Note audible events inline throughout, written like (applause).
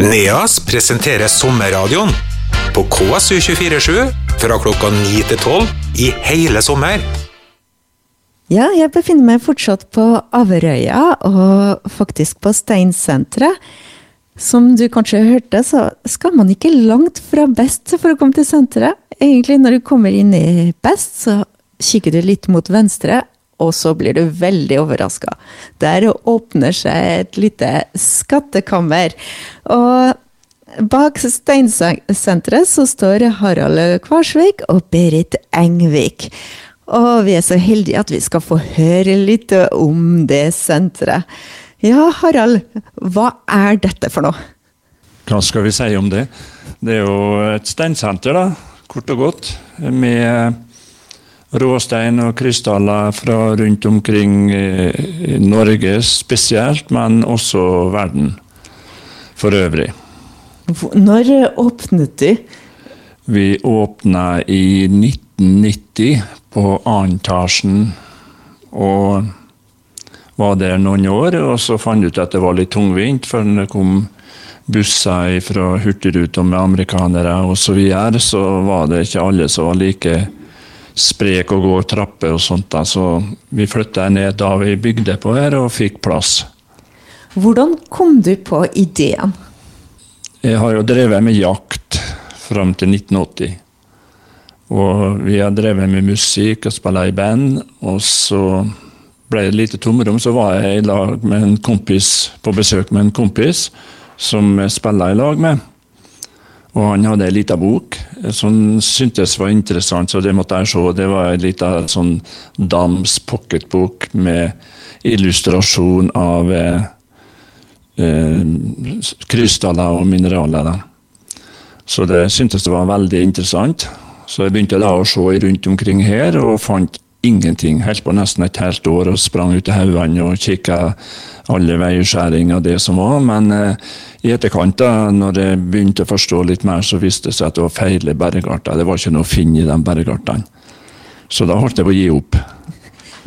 NEAS presenterer Sommerradioen på KSU247 fra klokka 9 til 12 i hele sommer. Ja, jeg befinner meg fortsatt på Averøya, og faktisk på Steinsenteret. Som du kanskje hørte, så skal man ikke langt fra Best for å komme til senteret. Egentlig, når du kommer inn i Best, så kikker du litt mot venstre, og så blir du veldig overraska. Der åpner seg et lite skattekammer. Og bak Steinsenteret så står Harald Kvarsvik og Berit Engvik. Og vi er så heldige at vi skal få høre litt om det senteret. Ja, Harald, hva er dette for noe? Hva skal vi si om det? Det er jo et steinsenter, da, kort og godt. Med råstein og krystaller fra rundt omkring i Norge spesielt, men også verden for øvrig. Når åpnet de? Vi åpna i 1990 på annetasjen. og var der noen år. Og så fant vi ut at det var litt tungvint, for det kom busser fra Hurtigruta med amerikanere osv., så, videre, så var det ikke alle som var like sprek og gå trapper og sånt. Da. Så vi flytta ned da vi bygde på her, og fikk plass. Hvordan kom du på ideen? Jeg har jo drevet med jakt fram til 1980. Og vi har drevet med musikk og spilt i band. Og så ble det lite tomrom, så var jeg i lag med en kompis, på besøk med en kompis som jeg spilla i lag med. Og han hadde ei lita bok som syntes var interessant, så det måtte jeg se. Det var ei lita sånn Dams pocketbok med illustrasjon av eh, eh, krystaller og mineraler. Da. Så det syntes det var veldig interessant. Så jeg begynte da å se rundt omkring her, og fant ingenting. Holdt på nesten et helt år og sprang ut i haugene og kikka alle veiskjæringer og det som var. Men eh, i etterkant, da når jeg begynte å forstå litt mer, så viste det seg at det var feil bergarter. Det var ikke noe å finne i de bergartene. Så da holdt jeg på å gi opp.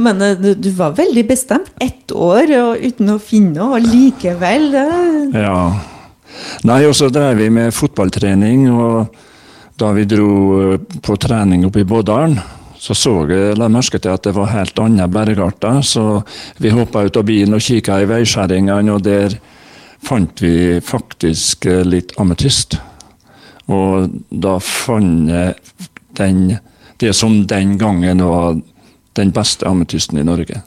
Men eh, du, du var veldig bestemt. Ett år og uten å finne noe, og likevel det... Ja. Nei, og så drev vi med fotballtrening. og da vi dro eh, på trening oppe i Bådalen, så så jeg la merke til at det var helt andre bergarter. Så vi hoppa ut av bilen og kikka i veiskjæringene, og der fant vi faktisk eh, litt ametyst. Og da fant jeg den, det som den gangen var den beste ametysten i Norge.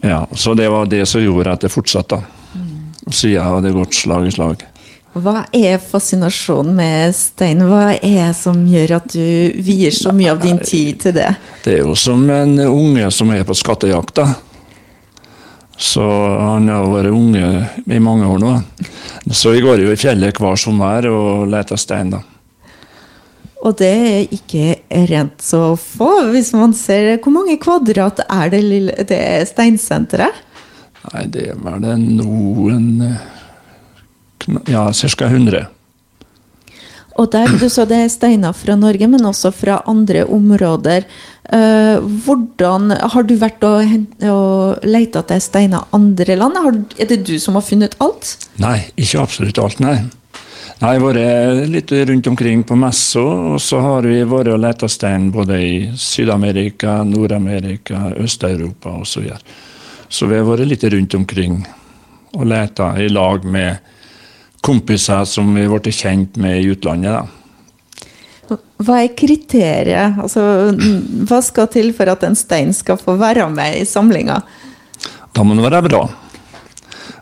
Ja, Så det var det som gjorde at det fortsatte. Og siden har det gått slag i slag. Hva er fascinasjonen med stein? Hva er det som gjør at du vier så mye av din tid til det? Det er jo som en unge som er på skattejakt. da. Så han har vært unge i mange år nå. Så vi går jo i fjellet hver sommer og leter stein, da. Og det er ikke rent så få, hvis man ser Hvor mange kvadrat er det, lille, det steinsenteret? Nei, det er vel noen ja, ca. 100. Og der, Du sa det er steiner fra Norge, men også fra andre områder. Uh, hvordan Har du vært og, og leita etter steiner andre land? Har, er det du som har funnet alt? Nei, ikke absolutt alt, nei. Nei, Jeg har vært litt rundt omkring på messa, og så har vi vært og leta stein både i Syd-Amerika, Nord-Amerika, Øst-Europa osv. Så, videre. så vi har vært litt rundt omkring og leta i lag med kompiser som vi ble kjent med i utlandet. da. Hva er kriteriet? Altså, hva skal til for at en stein skal få være med i samlinga? Da må den være bra.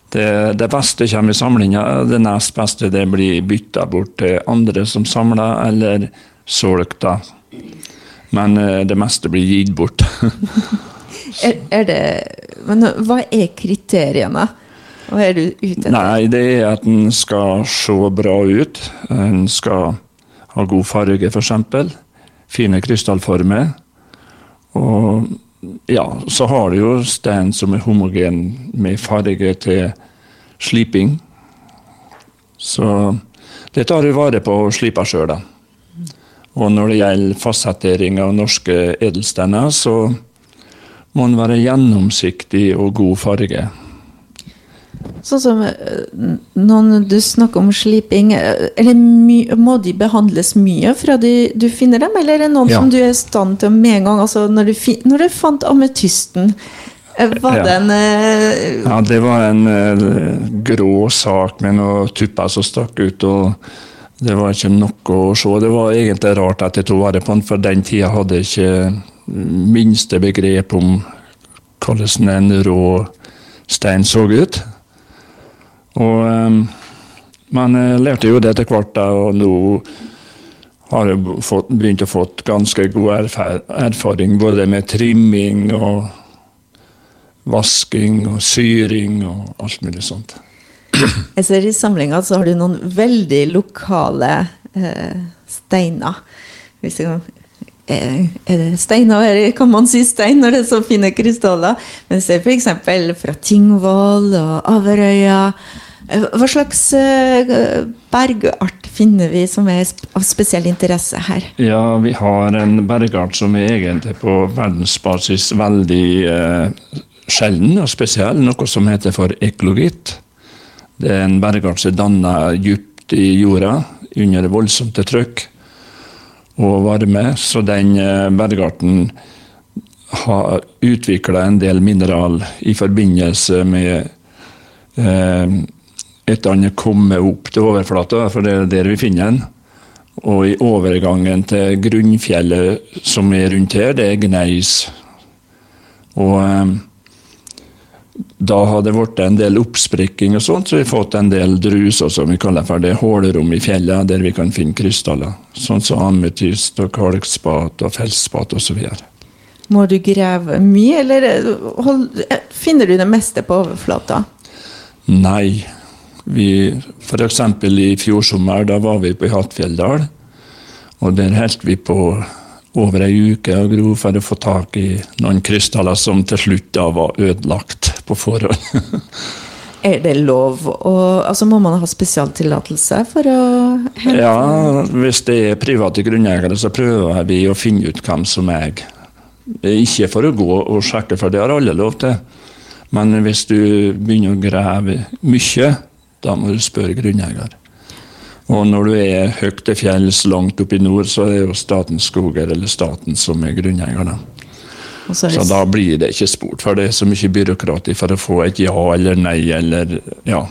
Det, det beste kommer i samlinga. Det nest beste det blir bytta bort til andre som samler, eller solgt. Men eh, det meste blir gitt bort. (laughs) er, er det, men hva er kriteriene? Hva er du ute etter? Nei, det er at den skal se bra ut. Den skal ha god farge, f.eks. Fine krystallformer. Og ja, så har du jo stein som er homogen med farge til sliping. Så det tar du vare på og sliper sjøl, da. Og når det gjelder fastsettering av norske edelsteiner, så må den være gjennomsiktig og god farge. Sånn som noen du snakker om sliping, eh, må de behandles mye fra du, du finner dem, eller er det noen Ja. som du er i stand til med en gang? Altså når du, når du fant ametysten, eh, var Ja. det en uh... Ja, det var en uh, grå sak med noen tupper som stakk ut. og Det var ikke noe å se. Det var egentlig rart at jeg tok vare på den, for den tida hadde jeg ikke minste begrep om hvordan en rå stein så ut. Og, eh, men jeg lærte jo det etter hvert, og nå har jeg fått, begynt å få ganske god erfaring både med trimming og vasking og syring og alt mulig sånt. (clears throat) Jeg ser i samlinga så har du noen veldig lokale eh, steiner. Hvis jeg, eh, er det steiner, eller kan man si stein når det er så fine krystaller? Men se f.eks. fra Tingvoll og Averøya. Eh, Hva slags eh, bergart finner vi som er av spesiell interesse her? Ja, vi har en bergart som er egentlig på verdensbasis veldig eh, sjelden og spesiell, noe som heter for eklogitt. Det er en bergart som er danna dypt i jorda under voldsomt trykk og varme, så den eh, bergarten har utvikla en del mineral i forbindelse med eh, et annet kommet opp til overflata, for det er der vi finner den. Og i overgangen til grunnfjellet som er rundt her, det er gneis. Og eh, da har det blitt en del oppsprikking og sånt, så vi har fått en del druser som vi kaller for det hålerom i fjellet, der vi kan finne krystaller. Sånn som ametyst og kalkspat og feltspat osv. Må du grave mye, eller eh, hold, eh, finner du det meste på overflata? Nei. Vi, for eksempel i fjor sommer, da var vi på Hattfjelldal. Og der holdt vi på over ei uke og gro for å få tak i noen krystaller som til slutt da var ødelagt på forhånd. (laughs) Er det lov å Altså må man ha spesialtillatelse for å hente ja, hvis det er private grunneiere, så prøver vi å finne ut hvem som eier. Ikke for å gå og sjekke, for det har alle lov til. Men hvis du begynner å grave mye, da må du spørre grunneier. Og når du er høyt til fjells langt oppe i nord, så er det jo Statens skoger eller staten som er grunneier. da. Så Så da blir det ikke spurt, for det er så mye byråkrati for å få et ja eller nei eller ja.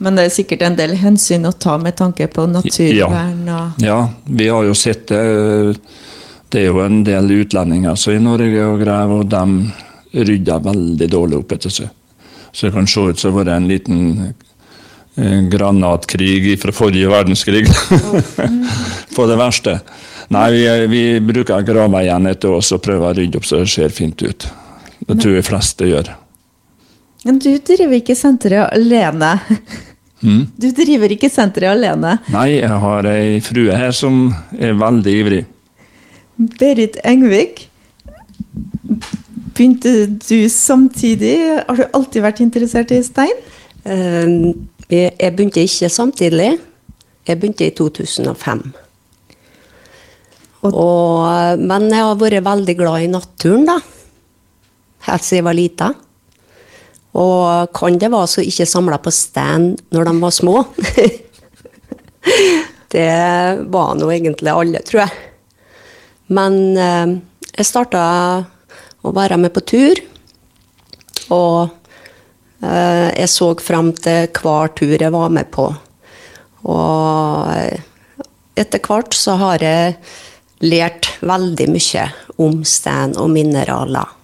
Men det er sikkert en del hensyn å ta med tanke på naturvern og Ja, vi har jo sett det. Det er jo en del utlendinger som i Norge og graver, og de rydder veldig dårlig opp etter seg. Så det kan se ut som det var en liten eh, granatkrig fra forrige verdenskrig. (laughs) På det verste. Nei, vi, vi bruker grave igjen etter oss og prøver å rydde opp så det ser fint ut. Det tror jeg fleste gjør. Men du driver ikke senteret alene. Mm. Du driver ikke senteret alene. Nei, jeg har ei frue her som er veldig ivrig. Berit Engvik, begynte du samtidig? Har du alltid vært interessert i stein? Eh, jeg begynte ikke samtidig. Jeg begynte i 2005. Og, men jeg har vært veldig glad i naturen, da. Helt siden jeg var lita. Og kan det være så ikke samla på stand når de var små? (laughs) det var nå egentlig alle, tror jeg. Men eh, jeg starta å være med på tur. Og eh, jeg så fram til hver tur jeg var med på. Og eh, etter hvert så har jeg lært veldig mye om stein og mineraler.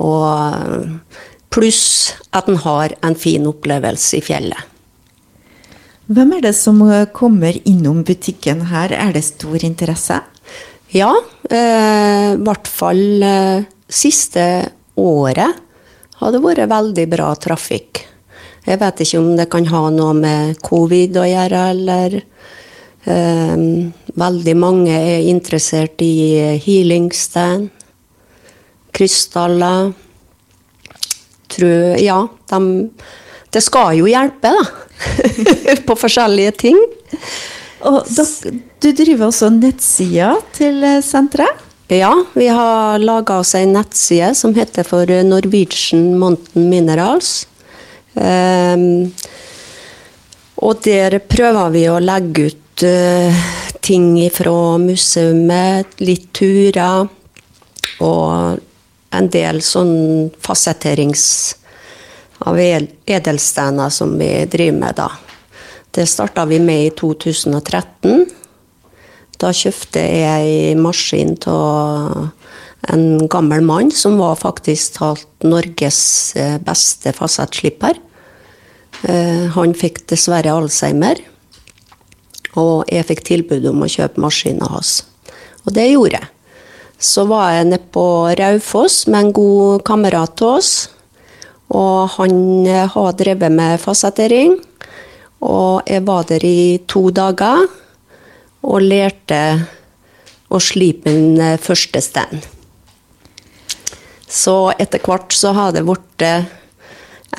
Og eh, pluss at en har en fin opplevelse i fjellet. Hvem er det som eh, kommer innom butikken her? Er det stor interesse? Ja, eh, i hvert fall eh, siste året har det vært veldig bra trafikk. Jeg vet ikke om det kan ha noe med covid å gjøre, eller Veldig mange er interessert i healingstein, krystaller Tror, Ja, de, det skal jo hjelpe, da. (laughs) På forskjellige ting. Og dere- du driver også nettsida til eh, senteret? Ja, vi har laga oss ei nettside som heter for Norwegian Mountain Minerals. Um, og der prøver vi å legge ut uh, ting fra museet, litt turer. Og en del sånn fasetterings av edelstener som vi driver med, da. Det starta vi med i 2013. Da kjøpte jeg maskin av en gammel mann som var faktisk talt Norges eh, beste fasettslipper. Eh, han fikk dessverre alzheimer, og jeg fikk tilbud om å kjøpe maskinen hans. Og det gjorde jeg. Så var jeg nede på Raufoss med en god kamerat av oss. Og han eh, har drevet med fasettering. Og jeg var der i to dager og lærte å slipe min eh, første stein. Så etter hvert så har det blitt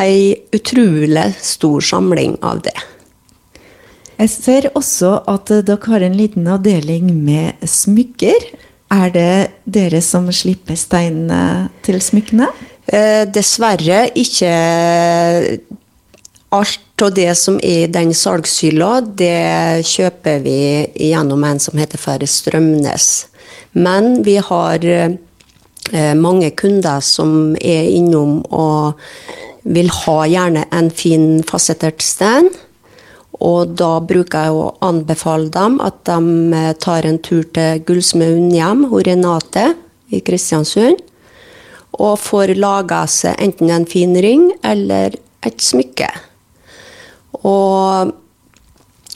ei utrolig stor samling av det. Jeg ser også at dere har en liten avdeling med smykker. Er det dere som slipper steinene til smykkene? Eh, dessverre ikke alt av det som er i den salgshylla, det kjøper vi gjennom en som heter Færre Strømnes. Men vi har eh, mange kunder som er innom og vil ha gjerne en fin fasettert stand. Og da bruker jeg å anbefale dem at de eh, tar en tur til gullsmeden hjem hos Renate i Kristiansund. Og får laga seg enten en fin ring eller et smykke. Og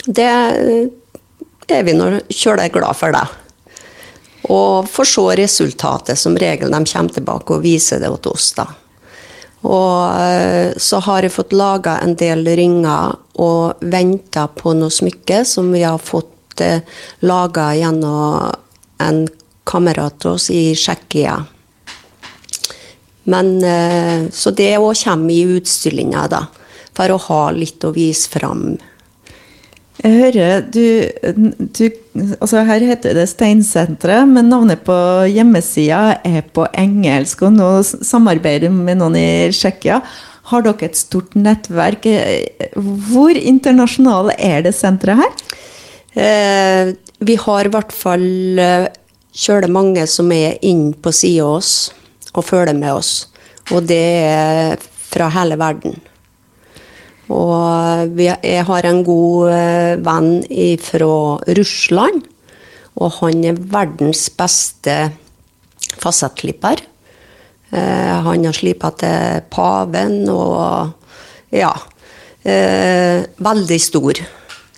det er vi nå kjølig glad for, da. Og får se resultatet. Som regel de kommer tilbake og viser det til oss, da. Og eh, så har jeg fått laga en del ringer og venta på noe smykke som vi har fått eh, laga gjennom en kamerat av oss i Tsjekkia. Men eh, Så det òg kommer i utstillinga, da. For å ha litt å vise fram. Jeg hører du, du altså Her heter det Steinsenteret, men navnet på hjemmesida er på engelsk. Og nå samarbeider du med noen i Tsjekkia. Har dere et stort nettverk? Hvor internasjonale er det senteret her? Eh, vi har i hvert fall eh, kjølig mange som er inne på sida av oss og følger med oss. Og det er fra hele verden. Og jeg har en god eh, venn fra Russland, og han er verdens beste fasettklipper. Eh, han har slipa til paven og ja. Eh, veldig stor.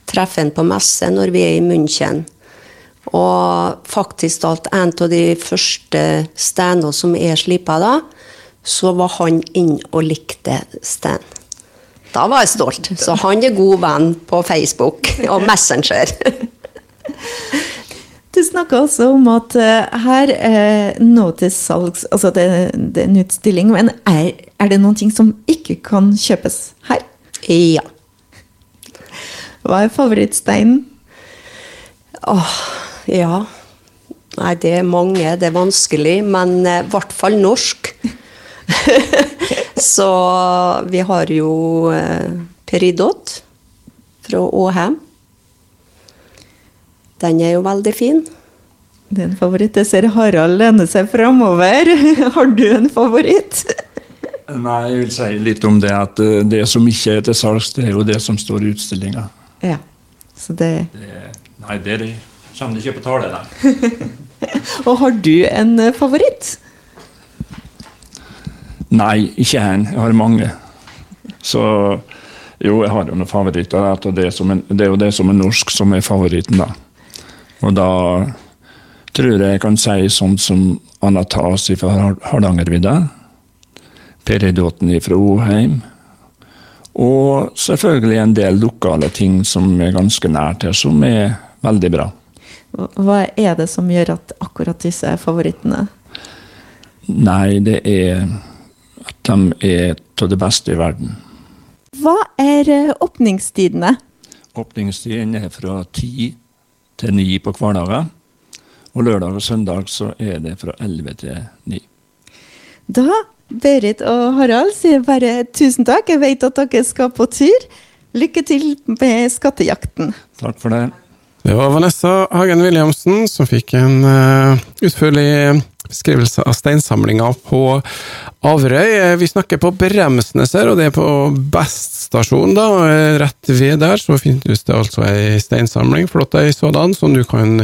Treffer han på messe når vi er i München. Og faktisk alt en av de første standene som er slipa da, så var han inn og likte stand. Da var jeg stolt. Så han er god venn på Facebook og Messenger. (laughs) Du snakka også om at uh, her er nå til salgs Altså det, det, er en utstilling, men er, er det noen ting som ikke kan kjøpes her? Ja. Hva er favorittsteinen? Åh, ja. Nei, det er mange. Det er vanskelig, men i uh, hvert fall norsk. (laughs) Så vi har jo uh, Peridot fra Åhem. Den er jo veldig fin. Det er en favoritt. Jeg ser Harald lene seg framover. (laughs) Har du en favoritt? Nei, jeg vil si litt om det at eh, det som ikke er til salgs, det er jo det som står i utstillinga. Ja, så det... det Nei, det er det kommer ikke på tale, da. Og har du en eh, favoritt? Nei, ikke en. Jeg har mange. Så jo, jeg har jo noen favoritter. Det, er, det er jo det som er norsk, som er favoritten, da. Og da tror jeg jeg kan si sånn som Anatasi fra Hardangervidda. Peridåten fra Oheim. Og selvfølgelig en del lokale ting som er ganske nært her, som er veldig bra. Hva er det som gjør at akkurat disse er favorittene? Nei, det er de er av det beste i verden. Hva er åpningstidene? åpningstidene? Åpningstiden er fra ti til ni på hverdager. Og lørdag og søndag så er det fra elleve til ni. Da Berit og Harald sier bare tusen takk. Jeg vet at dere skal på tur. Lykke til med skattejakten. Takk for det. Det var Vanessa Hagen Williamsen som fikk en uh, utførlig beskrivelse av steinsamlinga på Averøy. Vi snakker på Bremsnes her, og det er på Best stasjon, da. Rett ved der så finnes det altså ei steinsamling, flott ei sådan, som du kan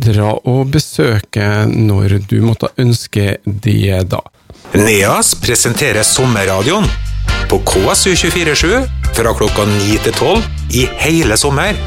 dra og besøke når du måtte ønske det, da. NEAS presenterer sommerradioen på KSU247 fra klokka 9 til 12 i hele sommer.